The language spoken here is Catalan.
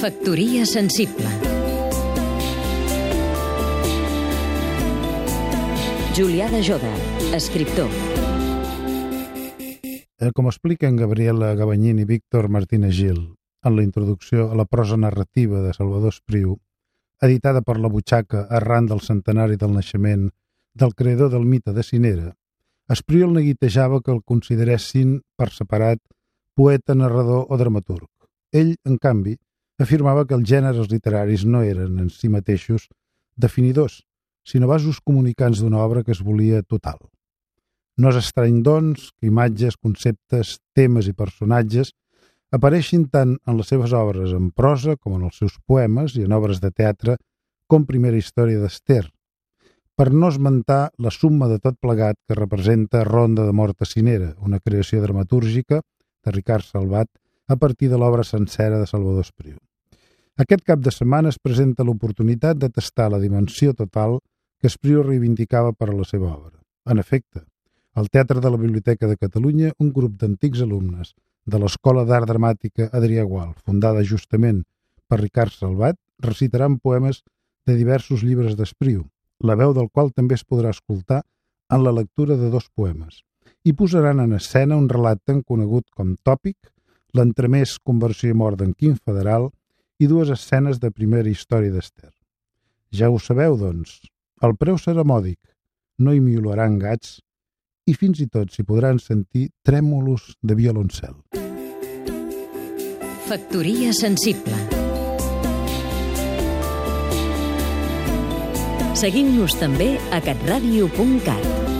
Factoria sensible. Julià de Joda, escriptor. Eh, Com expliquen Gabriela Gabanyín i Víctor Martínez Gil en la introducció a la prosa narrativa de Salvador Espriu, editada per la Butxaca arran del centenari del naixement del creador del mite de Cinera, Espriu el neguitejava que el consideressin per separat poeta, narrador o dramaturg. Ell, en canvi, afirmava que els gèneres literaris no eren en si mateixos definidors, sinó vasos comunicants d'una obra que es volia total. No és estrany, doncs, que imatges, conceptes, temes i personatges apareixin tant en les seves obres en prosa com en els seus poemes i en obres de teatre com Primera història d'Ester, per no esmentar la summa de tot plegat que representa Ronda de mort a Cinera, una creació dramatúrgica de Ricard Salvat a partir de l'obra sencera de Salvador Espriu. Aquest cap de setmana es presenta l'oportunitat de tastar la dimensió total que Espriu reivindicava per a la seva obra. En efecte, al Teatre de la Biblioteca de Catalunya, un grup d'antics alumnes de l'Escola d'Art Dramàtica Adrià Gual, fundada justament per Ricard Salvat, recitaran poemes de diversos llibres d'Espriu, la veu del qual també es podrà escoltar en la lectura de dos poemes, i posaran en escena un relat tan conegut com Tòpic, l'entremès Conversió i mort d'en Quim Federal i dues escenes de primera història d'Ester. Ja ho sabeu, doncs, el preu serà mòdic, no hi miolaran gats i fins i tot s'hi podran sentir trèmolos de violoncel. Factoria sensible Seguim-nos també a catradio.cat